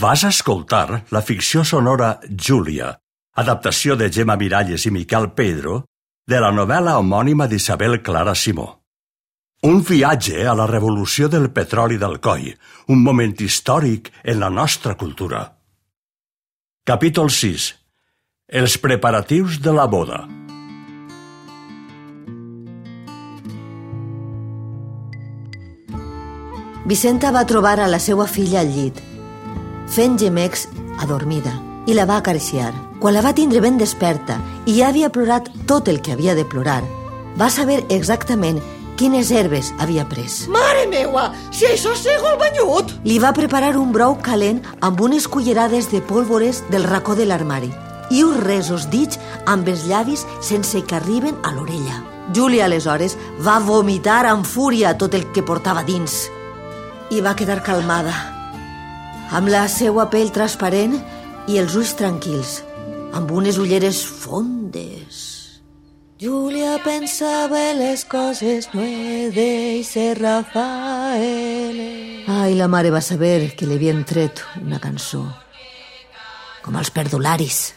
Vas escoltar la ficció sonora Júlia, adaptació de Gemma Miralles i Miquel Pedro, de la novel·la homònima d'Isabel Clara Simó. Un viatge a la revolució del petroli del coll, un moment històric en la nostra cultura. Capítol 6. Els preparatius de la boda. Vicenta va trobar a la seva filla al llit, fent gemecs adormida, i la va acariciar. Quan la va tindre ben desperta i ja havia plorat tot el que havia de plorar, va saber exactament quines herbes havia pres. Mare meua, si això és el banyut! Li va preparar un brou calent amb unes cullerades de pólvores del racó de l'armari i uns resos dits amb els llavis sense que arriben a l'orella. Júlia, aleshores, va vomitar amb fúria tot el que portava dins i va quedar calmada, amb la seva pell transparent i els ulls tranquils, amb unes ulleres fondes. Júlia pensava en les coses, no he de ser Rafael. Ai, la mare va saber que li havien tret una cançó. Com els perdularis.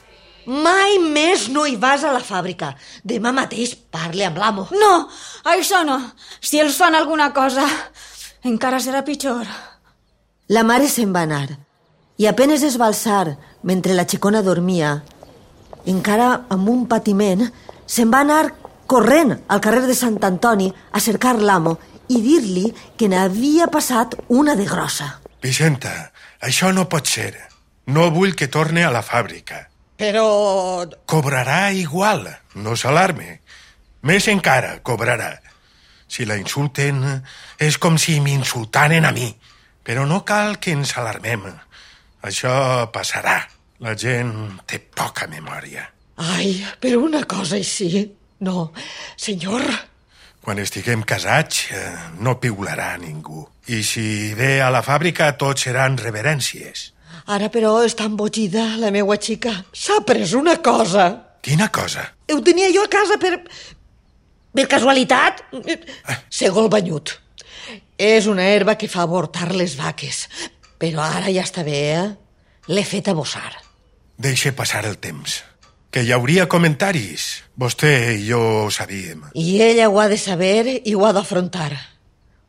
Mai més no hi vas a la fàbrica. Demà mateix parle amb l'amo. No, això no. Si els fan alguna cosa, encara serà pitjor. La mare se'n va anar i apenes es va alçar mentre la xicona dormia. Encara amb un patiment, se'n va anar corrent al carrer de Sant Antoni a cercar l'amo i dir-li que n'havia passat una de grossa. Vicenta, això no pot ser. No vull que torne a la fàbrica. Però... Cobrarà igual, no s'alarme. Més encara, cobrarà. Si la insulten, és com si m'insultaren a mi. Però no cal que ens alarmem. Això passarà. La gent té poca memòria. Ai, però una cosa així... No, senyor... Quan estiguem casats, eh, no piularà ningú. I si ve a la fàbrica, tots seran reverències. Ara, però, està embogida, la meua xica. S'ha pres una cosa. Quina cosa? Ho tenia jo a casa per... Per casualitat. Segol banyut. És una herba que fa avortar les vaques. Però ara ja està bé, eh? L'he fet a bossar. Deixe passar el temps. Que hi hauria comentaris. Vostè i jo ho sabíem. I ella ho ha de saber i ho ha d'afrontar.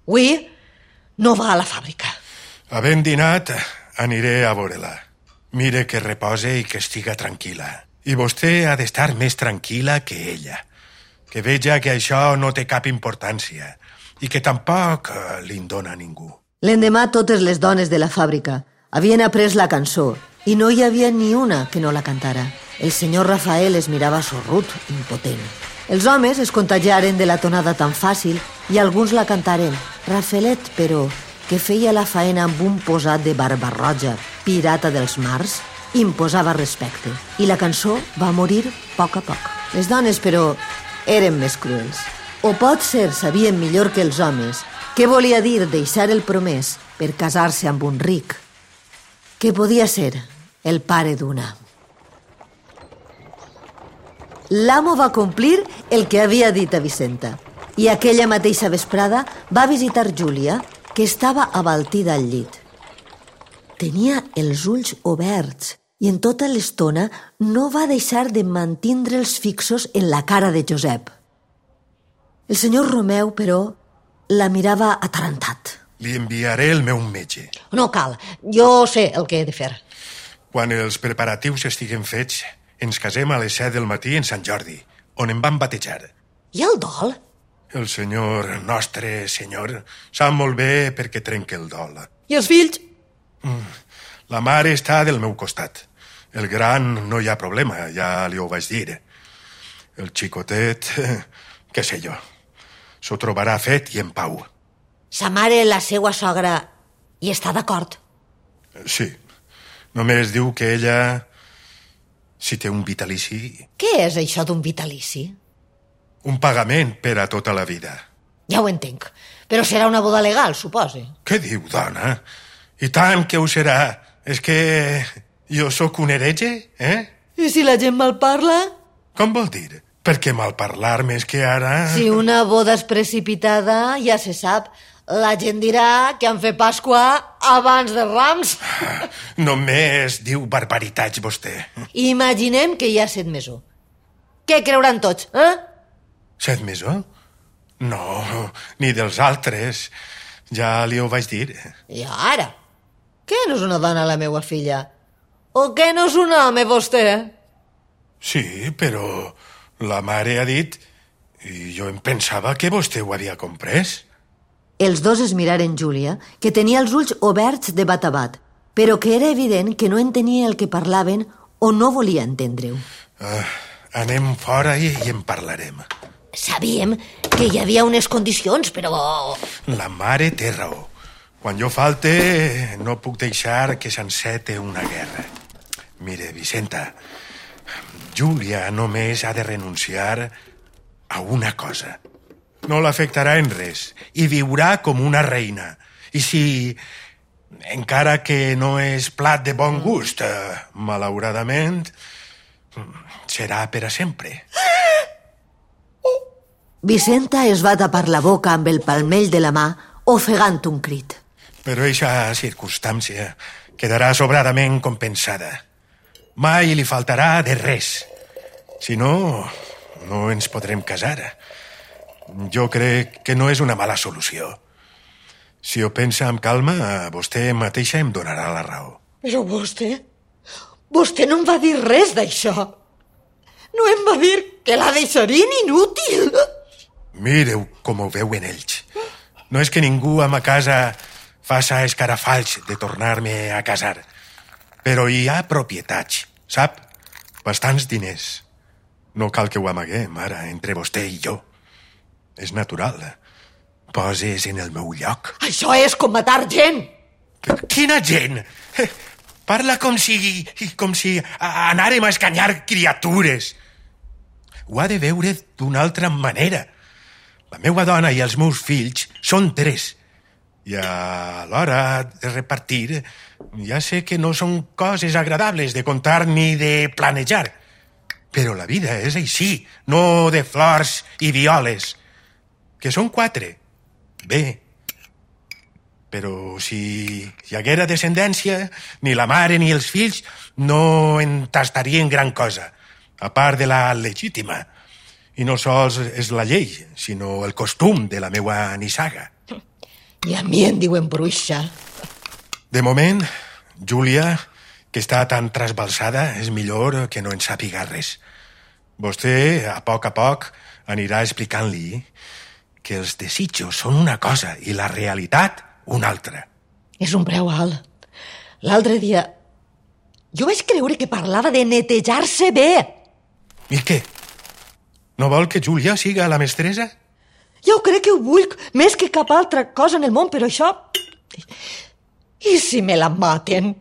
Avui no va a la fàbrica. Havent dinat, aniré a veure-la. Mire que repose i que estiga tranquil·la. I vostè ha d'estar més tranquil·la que ella. Que veja que això no té cap importància i que tampoc eh, li dona a ningú. L'endemà totes les dones de la fàbrica havien après la cançó i no hi havia ni una que no la cantara. El senyor Rafael es mirava sorrut, impotent. Els homes es contagiaren de la tonada tan fàcil i alguns la cantaren. Rafelet, però, que feia la faena amb un posat de barba roja, pirata dels mars, imposava respecte. I la cançó va morir a poc a poc. Les dones, però, eren més cruels. O pot ser sabien millor que els homes què volia dir deixar el promès per casar-se amb un ric, que podia ser el pare d'una. L'amo va complir el que havia dit a Vicenta i aquella mateixa vesprada va visitar Júlia, que estava abaltida al llit. Tenia els ulls oberts i en tota l'estona no va deixar de mantindre'ls fixos en la cara de Josep. El senyor Romeu, però, la mirava atarantat. Li enviaré el meu metge. No cal, jo sé el que he de fer. Quan els preparatius estiguen fets, ens casem a les 7 del matí en Sant Jordi, on em van batejar. I el dol? El senyor, nostre senyor, sap molt bé per què trenca el dol. I els fills? La mare està del meu costat. El gran no hi ha problema, ja li ho vaig dir. El xicotet, què sé jo, s'ho trobarà fet i en pau. Sa mare, la seua sogra, hi està d'acord? Sí, només diu que ella, si té un vitalici, Què és això d'un vitalici? un pagament per a tota la vida. Ja ho entenc. Però serà una boda legal, supose. Què diu, dona? I tant que ho serà. És que jo sóc un heretge, eh? I si la gent mal parla? Com vol dir? Perquè malparlar més que ara... Si una boda és precipitada, ja se sap. La gent dirà que han fet Pasqua abans de Rams. Només diu barbaritats, vostè. Imaginem que hi ha set mesos. Què creuran tots, eh? Set mesos? No, ni dels altres. Ja li ho vaig dir. I ara? Què no és una dona la meua filla? O què no és un home, vostè? Sí, però la mare ha dit... I jo em pensava que vostè ho havia comprès. Els dos es miraren Júlia, que tenia els ulls oberts de bat a bat, però que era evident que no entenia el que parlaven o no volia entendre-ho. Uh, anem fora i, i en parlarem. Sabíem que hi havia unes condicions, però... La mare té raó. Quan jo falte, no puc deixar que s'encete una guerra. Mire, Vicenta, Júlia només ha de renunciar a una cosa. No l'afectarà en res i viurà com una reina. I si, encara que no és plat de bon gust, eh, malauradament, serà per a sempre. Vicenta es va tapar la boca amb el palmell de la mà, ofegant un crit. Però eixa circumstància quedarà sobradament compensada. Mai li faltarà de res. Si no, no ens podrem casar. Jo crec que no és una mala solució. Si ho pensa amb calma, vostè mateixa em donarà la raó. Però vostè... Vostè no em va dir res d'això. No em va dir que la deixarien inútil. Mireu com ho veuen ells. No és que ningú a ma casa faça escarafalls de tornar-me a casar. Però hi ha propietats, sap? Bastants diners. No cal que ho amaguem, ara, entre vostè i jo. És natural. Poses en el meu lloc. Això és com matar gent. Quina gent? Parla com si... com si anàrem a escanyar criatures. Ho ha de veure d'una altra manera. La meva dona i els meus fills són tres. I a l'hora de repartir, ja sé que no són coses agradables de contar ni de planejar. Però la vida és així, no de flors i violes. Que són quatre. Bé. Però si hi haguera descendència, ni la mare ni els fills no en tastarien gran cosa, a part de la legítima. I no sols és la llei, sinó el costum de la meua nissaga. I a mi em diuen bruixa. De moment, Júlia, que està tan trasbalsada, és millor que no en sàpiga res. Vostè, a poc a poc, anirà explicant-li que els desitjos són una cosa i la realitat una altra. És un preu alt. L'altre dia... Jo vaig creure que parlava de netejar-se bé. I què? No vol que Júlia siga la mestressa? Jo crec que ho vull més que cap altra cosa en el món, però això... I si me la maten?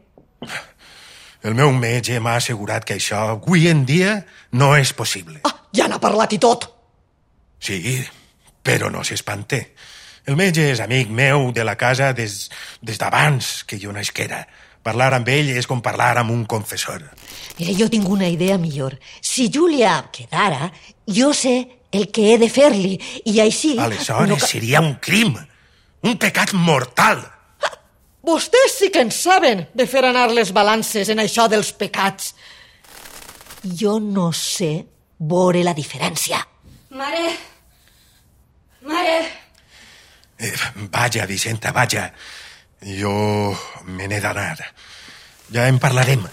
El meu metge m'ha assegurat que això avui en dia no és possible. Ah, ja n'ha parlat i tot. Sí, però no s'espante. El metge és amic meu de la casa des, des d'abans que jo nasquera. Parlar amb ell és com parlar amb un confessor. Mira, jo tinc una idea millor. Si Júlia quedara, jo sé el que he de fer-li, i així... Aleshores no... seria un crim, un pecat mortal. Vostès sí que en saben de fer anar les balances en això dels pecats. Jo no sé veure la diferència. Mare! Mare! Eh, vaja, Vicenta, vaja. Jo me n'he d'anar. Ja en parlarem.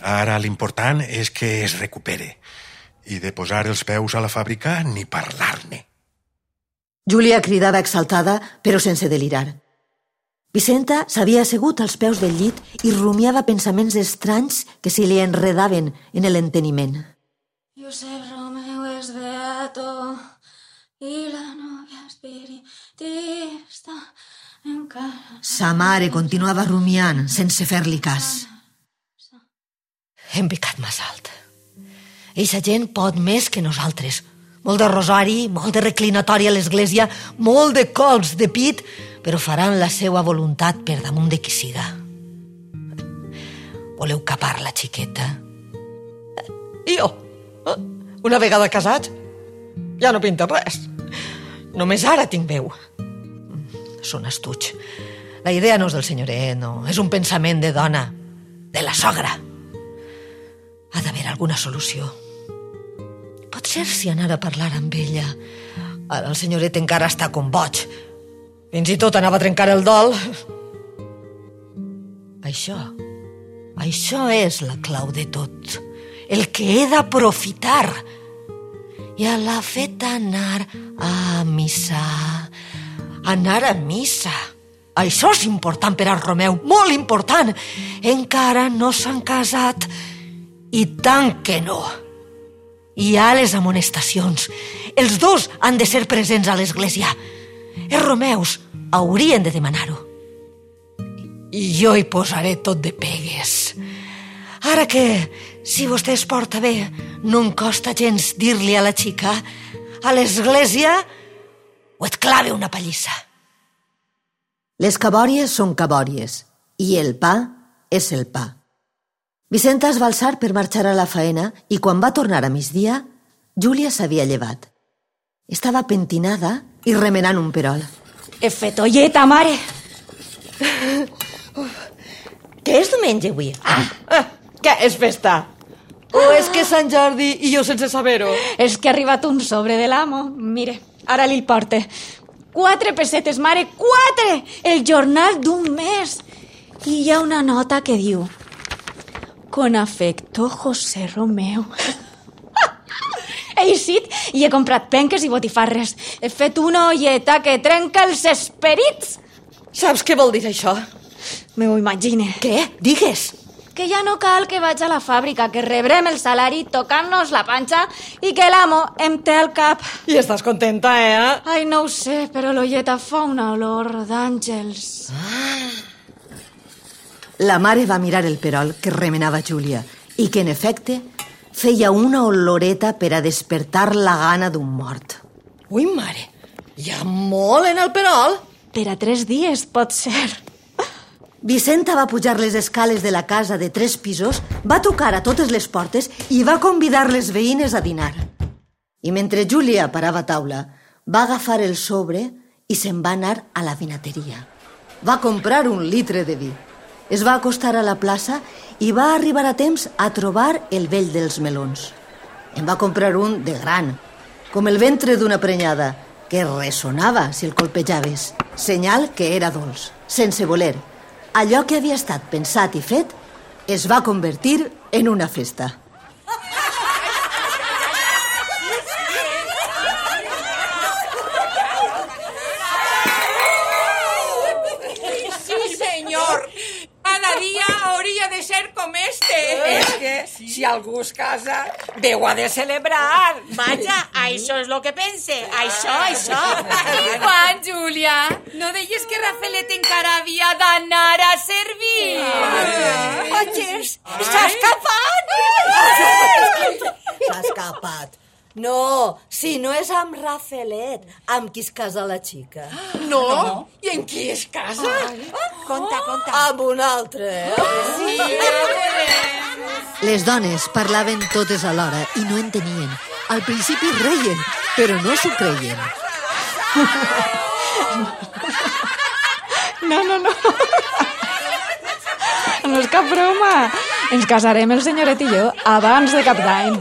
Ara l'important és que es recupere. I de posar els peus a la fàbrica ni parlar-ne. Júlia cridava exaltada, però sense delirar. Vicenta s'havia assegut als peus del llit i rumiava pensaments estranys que se li enredaven en l'enteniment. Josep Romeu és beato i la novia espiritista encara... Sa mare continuava rumiant sense fer-li cas. Hem picat massa alt. Eixa gent pot més que nosaltres. Molt de rosari, molt de reclinatori a l'església, molt de cols de pit, però faran la seva voluntat per damunt de qui siga. Voleu capar la xiqueta? I jo, eh? una vegada casats, ja no pinta res. Només ara tinc veu. són astuts. La idea no és del senyoret, no. És un pensament de dona, de la sogra. Ha d'haver alguna solució. Potser si anar a parlar amb ella. Ara el senyoret encara està com boig. Fins i tot anava a trencar el dol. Això, això és la clau de tot. El que he d'aprofitar. Ja l'ha fet anar a missa. Anar a missa. Això és important per al Romeu, molt important. Encara no s'han casat. I tant que no. Hi ha les amonestacions. Els dos han de ser presents a l'església. Els romeus haurien de demanar-ho. I jo hi posaré tot de pegues. Ara que, si vostè es porta bé, no em costa gens dir-li a la xica a l'església o et clave una pallissa. Les cabòries són cabòries i el pa és el pa. Vicenta es va alçar per marxar a la faena i quan va tornar a migdia, Júlia s'havia llevat. Estava pentinada i remenant un perol. He fet olleta, mare. Què és diumenge avui? Ah, ah, què és festa? O és que és Sant Jordi i jo sense saber-ho? És que ha arribat un sobre de l'amo. Mire, ara li porte. Quatre pessetes, mare, quatre! El jornal d'un mes. I hi ha una nota que diu... Con afecto, José Romeu. He eixit i he comprat penques i botifarres. He fet una olleta que trenca els esperits. Saps què vol dir això? Me ho imagine. Què? Digues. Que ja no cal que vaig a la fàbrica, que rebrem el salari tocant-nos la panxa i que l'amo em té al cap. I estàs contenta, eh? Ai, no ho sé, però l'olleta fa una olor d'àngels. La mare va mirar el perol que remenava Júlia i que, en efecte, feia una oloreta per a despertar la gana d'un mort. Ui, mare, hi ha molt en el perol. Per a tres dies, pot ser. Vicenta va pujar les escales de la casa de tres pisos, va tocar a totes les portes i va convidar les veïnes a dinar. I mentre Júlia parava a taula, va agafar el sobre i se'n va anar a la vinateria. Va comprar un litre de vi. Es va acostar a la plaça i va arribar a temps a trobar el vell dels melons. En va comprar un de gran, com el ventre d'una prenyada, que ressonava si el colpejaves, senyal que era dolç, sense voler. Allò que havia estat pensat i fet es va convertir en una festa. Sí, señor. Cada día hauria de ser com este. És que si algú es casa, Déu ha de celebrar. Vaja, això és lo que pense. Això, això. I quan, Júlia? No deies que Rafelet encara havia d'anar a servir? Oies, s'ha escapat! S'ha escapat. No, si no és amb Rafelet, amb qui es casa la xica. No? I en qui es casa? Conta, conta. Amb un altre, eh? Sí. Les dones parlaven totes alhora i no entenien. Al principi reien, però no s'ho creien. No, no, no. No és cap broma. Ens casarem el senyoret i jo abans de cap d'any.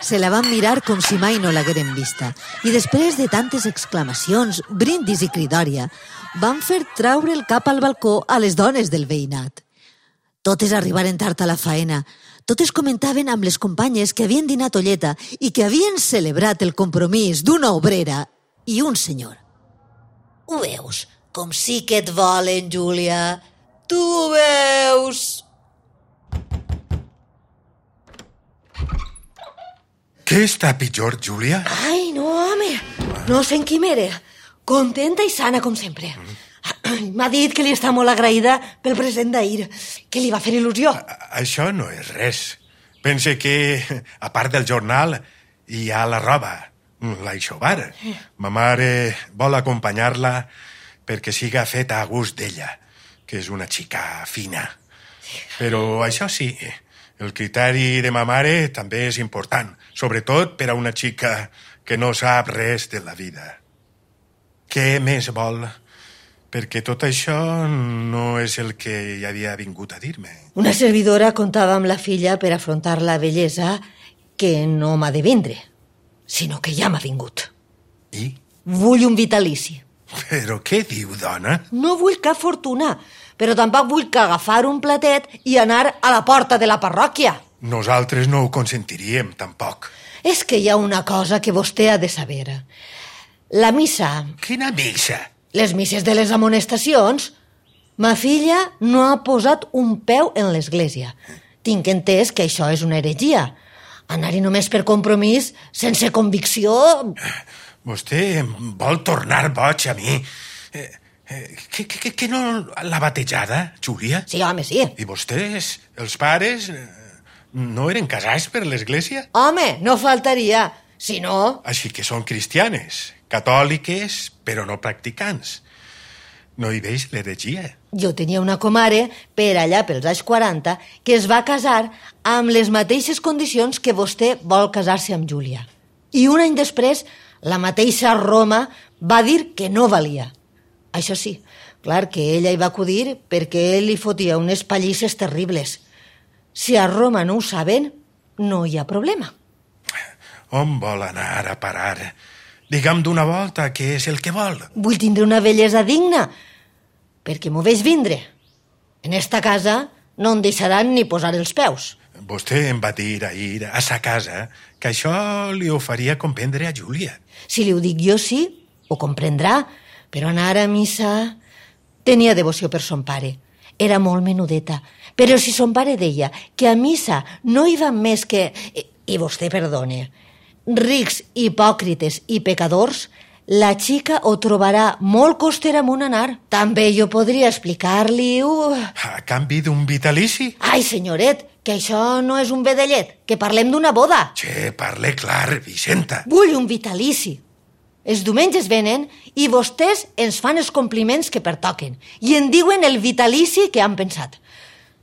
Se la van mirar com si mai no l'hagueren vista i després de tantes exclamacions, brindis i cridòria, van fer traure el cap al balcó a les dones del veïnat. Totes arribaren tard a la faena. Totes comentaven amb les companyes que havien dinat olleta i que havien celebrat el compromís d'una obrera i un senyor. Ho veus? Com sí que et volen, Júlia. Tu ho veus? Què està pitjor, Júlia? Ai, no, home. No sé en qui m'era. Contenta i sana, com sempre. M'ha dit que li està molt agraïda pel present d'ahir, que li va fer il·lusió. A- Això no és res. Pense que, a part del jornal, hi ha la roba, l'aixovar. Ma mare vol acompanyar-la perquè siga feta a gust d'ella, que és una xica fina. Però això sí, el criteri de ma mare també és important, sobretot per a una xica que no sap res de la vida. Què més vol? Perquè tot això no és el que hi havia vingut a dir-me. Una servidora comptava amb la filla per afrontar la bellesa que no m'ha de vindre, sinó que ja m'ha vingut. I? Vull un vitalici. Però què diu, dona? No vull cap fortuna, però tampoc vull que agafar un platet i anar a la porta de la parròquia. Nosaltres no ho consentiríem, tampoc. És que hi ha una cosa que vostè ha de saber. La missa, Quina missa? les misses de les amonestacions, ma filla no ha posat un peu en l'església. Tinc entès que això és una heretgia. Anar-hi només per compromís, sense convicció... Vostè em vol tornar boig a mi. Eh, eh, que, que, que, no la batejada, Júlia? Sí, home, sí. I vostès, els pares, eh, no eren casats per l'església? Home, no faltaria. Si no, Així que són cristianes, catòliques, però no practicants. No hi veig l'heretgia. jo tenia una comare per allà pels anys 40 que es va casar amb les mateixes condicions que vostè vol casar-se amb Júlia. I un any després, la mateixa Roma va dir que no valia. Això sí, clar que ella hi va acudir perquè ell li fotia unes pallisses terribles. Si a Roma no ho saben, no hi ha problema. On vol anar a parar? Digue'm d'una volta què és el que vol. Vull tindre una bellesa digna, perquè m'ho veig vindre. En esta casa no em deixaran ni posar els peus. Vostè em va dir ahir a sa casa que això li ho faria comprendre a Júlia. Si li ho dic jo, sí, ho comprendrà, però anar a missa... Tenia devoció per son pare. Era molt menudeta. Però si son pare deia que a missa no hi van més que... I, vostè perdone. Rics, hipòcrites i pecadors, la xica ho trobarà molt coster amunt anar. També jo podria explicar-li... Uh... A canvi d'un vitalici? Ai, senyoret, que això no és un vedellet, que parlem d'una boda. Che, parle clar, Vicenta. Vull un vitalici. Els diumenges venen i vostès ens fan els compliments que pertoquen i en diuen el vitalici que han pensat.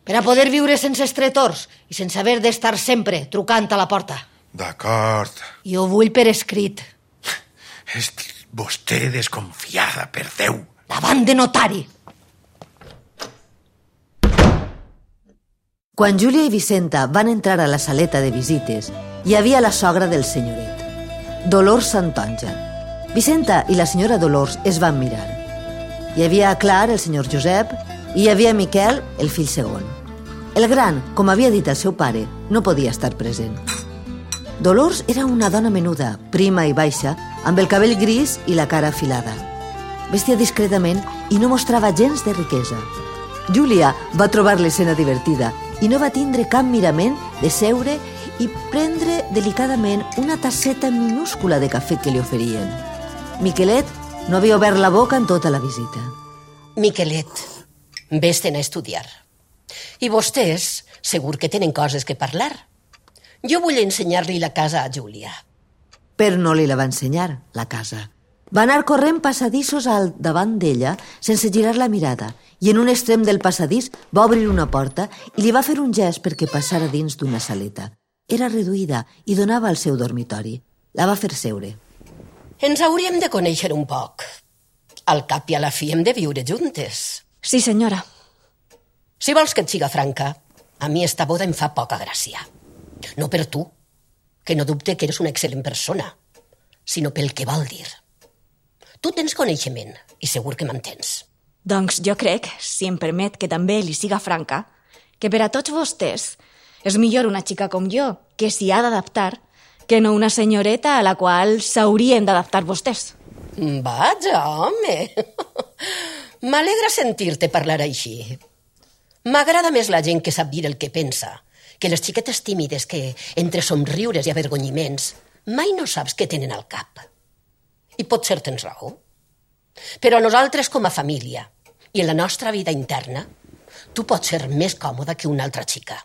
Per a poder viure sense estretors i sense haver d'estar sempre trucant a la porta. D'acord. Jo ho vull per escrit, És vostè desconfiada, per Déu. davant de notari. Quan Júlia i Vicenta van entrar a la saleta de visites, hi havia la sogra del senyoret, Dolors Santonja. Vicenta i la senyora Dolors es van mirar. Hi havia Clar, el senyor Josep, i hi havia Miquel, el fill segon. El gran, com havia dit el seu pare, no podia estar present. Dolors era una dona menuda, prima i baixa, amb el cabell gris i la cara afilada. Vestia discretament i no mostrava gens de riquesa. Júlia va trobar l'escena divertida i no va tindre cap mirament de seure i prendre delicadament una tasseta minúscula de cafè que li oferien. Miquelet no havia obert la boca en tota la visita. Miquelet, vés-te'n a estudiar. I vostès segur que tenen coses que parlar. Jo vull ensenyar-li la casa a Júlia. Però no li la va ensenyar, la casa. Va anar corrent passadissos al davant d'ella sense girar la mirada i en un extrem del passadís va obrir una porta i li va fer un gest perquè passara dins d'una saleta. Era reduïda i donava al seu dormitori. La va fer seure. Ens hauríem de conèixer un poc. Al cap i a la fi hem de viure juntes. Sí, senyora. Si vols que et siga franca, a mi esta boda em fa poca gràcia. No per tu, que no dubte que eres una excel·lent persona, sinó pel que vol dir. Tu tens coneixement i segur que m'entens. Doncs jo crec, si em permet que també li siga franca, que per a tots vostès és millor una xica com jo, que s'hi ha d'adaptar, que no una senyoreta a la qual s'haurien d'adaptar vostès. Vaja, home. M'alegra sentir-te parlar així. M'agrada més la gent que sap dir el que pensa, que les xiquetes tímides que, entre somriures i avergonyiments, mai no saps què tenen al cap. I potser tens raó. Però nosaltres, com a família, i en la nostra vida interna, tu pots ser més còmoda que una altra xica.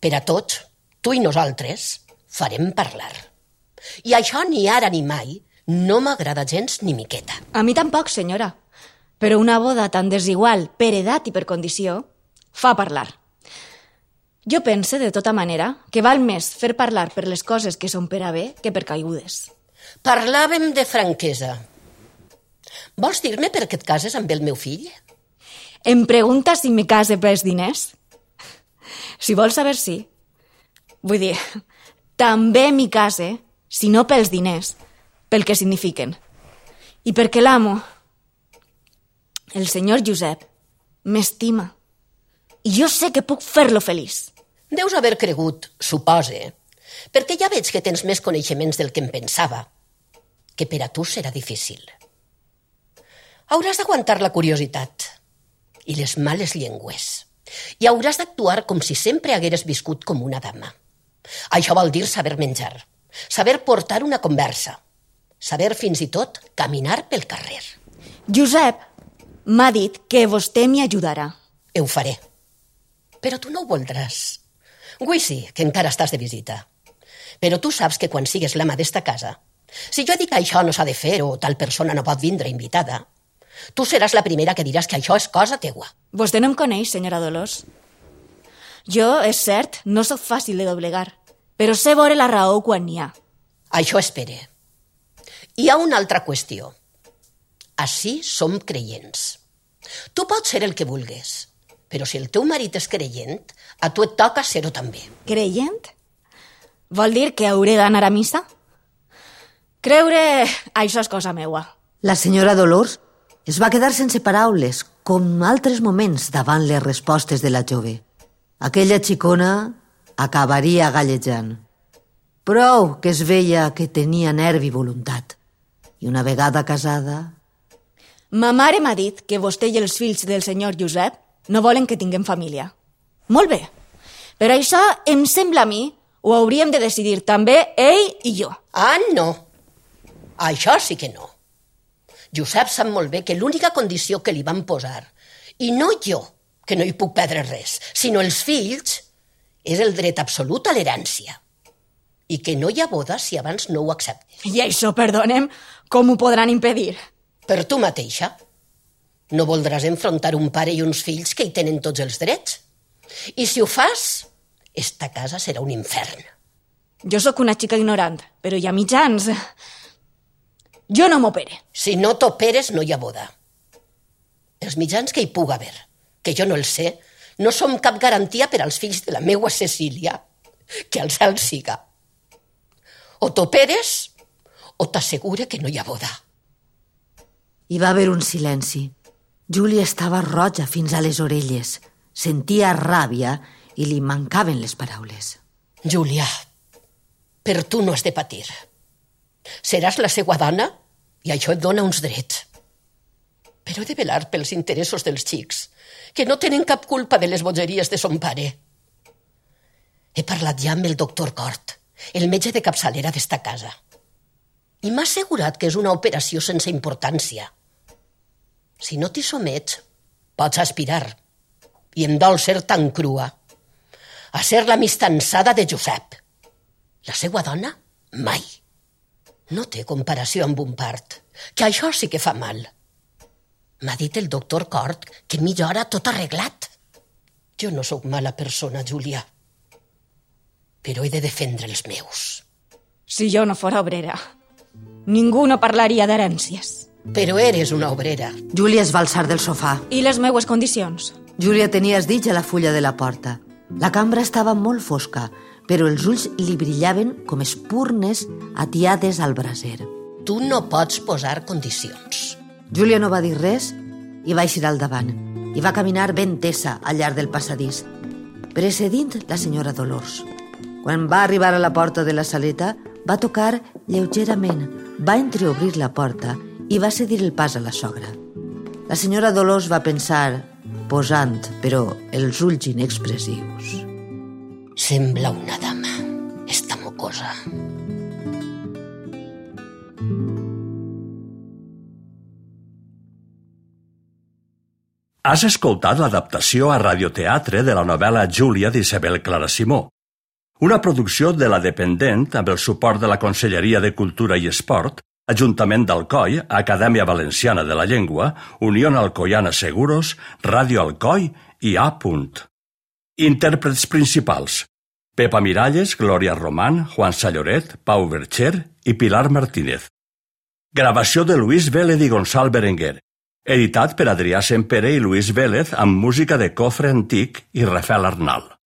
Per a tots, tu i nosaltres, farem parlar. I això ni ara ni mai no m'agrada gens ni miqueta. A mi tampoc, senyora. Però una boda tan desigual per edat i per condició fa parlar. Jo pense, de tota manera, que val més fer parlar per les coses que són per a bé que per caigudes. Parlàvem de franquesa. Vols dir-me per què et cases amb el meu fill? Em pregunta si me case pels diners? Si vols saber sí. Vull dir, també m'hi case, si no pels diners, pel que signifiquen. I perquè l'amo, el senyor Josep, m'estima. I jo sé que puc fer-lo feliç. Deus haver cregut, supose, perquè ja veig que tens més coneixements del que em pensava, que per a tu serà difícil. Hauràs d'aguantar la curiositat i les males llengües. I hauràs d'actuar com si sempre hagueres viscut com una dama. Això vol dir saber menjar, saber portar una conversa, saber fins i tot caminar pel carrer. Josep m'ha dit que vostè m'hi ajudarà. Ho faré. Però tu no ho voldràs. Avui sí, que encara estàs de visita. Però tu saps que quan sigues l'ama d'esta casa, si jo dic que això no s'ha de fer o tal persona no pot vindre invitada, tu seràs la primera que diràs que això és cosa teua. Vostè no em coneix, senyora Dolors. Jo, és cert, no sóc fàcil de doblegar, però sé veure la raó quan n'hi ha. Això espere. Hi ha una altra qüestió. Així som creients. Tu pots ser el que vulgues, però si el teu marit és creient, a tu et toca ser-ho també. Creient? Vol dir que hauré d'anar a missa? Creure, això és cosa meua. La senyora Dolors es va quedar sense paraules, com altres moments davant les respostes de la jove. Aquella xicona acabaria gallejant. Prou que es veia que tenia nervi i voluntat. I una vegada casada... Ma mare m'ha dit que vostè i els fills del senyor Josep no volen que tinguem família. Molt bé. Però això em sembla a mi ho hauríem de decidir també ell i jo. Ah, no. Això sí que no. Josep sap molt bé que l'única condició que li van posar, i no jo, que no hi puc perdre res, sinó els fills, és el dret absolut a l'herència. I que no hi ha boda si abans no ho accepten. I això, perdonem, com ho podran impedir? Per tu mateixa. No voldràs enfrontar un pare i uns fills que hi tenen tots els drets. I si ho fas, esta casa serà un infern. Jo sóc una xica ignorant, però hi ha mitjans. Jo no m'opere. Si no t'operes, no hi ha boda. Els mitjans que hi puga haver, que jo no els sé, no som cap garantia per als fills de la meua Cecília. Que cel siga. O t'operes o t'assegure que no hi ha boda. Hi va haver un silenci. Júlia estava roja fins a les orelles. Sentia ràbia i li mancaven les paraules. Júlia, per tu no has de patir. Seràs la seva dona i això et dona uns drets. Però he de velar pels interessos dels xics, que no tenen cap culpa de les bogeries de son pare. He parlat ja amb el doctor Cort, el metge de capçalera d'esta casa. I m'ha assegurat que és una operació sense importància. Si no t'hi somets, pots aspirar, i em dol ser tan crua, a ser la mistansada de Josep. La seva dona, mai. No té comparació amb un part, que això sí que fa mal. M'ha dit el doctor Cort que mitja hora tot arreglat. Jo no sóc mala persona, Júlia, però he de defendre els meus. Si jo no fora obrera, ningú no parlaria d'herències. Però eres una obrera. Júlia es va alçar del sofà. I les meues condicions? Júlia tenia esdits a la fulla de la porta. La cambra estava molt fosca, però els ulls li brillaven com espurnes atiades al braser. Tu no pots posar condicions. Júlia no va dir res i va eixir al davant. I va caminar ben tesa al llarg del passadís, precedint la senyora Dolors. Quan va arribar a la porta de la saleta, va tocar lleugerament, va entreobrir la porta i va cedir el pas a la sogra. La senyora Dolors va pensar, posant, però, els ulls inexpressius. Sembla una dama, esta mocosa. Has escoltat l'adaptació a radioteatre de la novel·la Júlia d'Isabel Clara Simó, una producció de la Dependent amb el suport de la Conselleria de Cultura i Esport, Ajuntament d'Alcoi, Acadèmia Valenciana de la Llengua, Unió Alcoiana Seguros, Ràdio Alcoi i A. Intèrprets principals. Pepa Miralles, Glòria Román, Juan Salloret, Pau Bercher i Pilar Martínez. Gravació de Luis Vélez i Gonçal Berenguer. Editat per Adrià Sempere i Luis Vélez amb música de Cofre Antic i Rafael Arnal.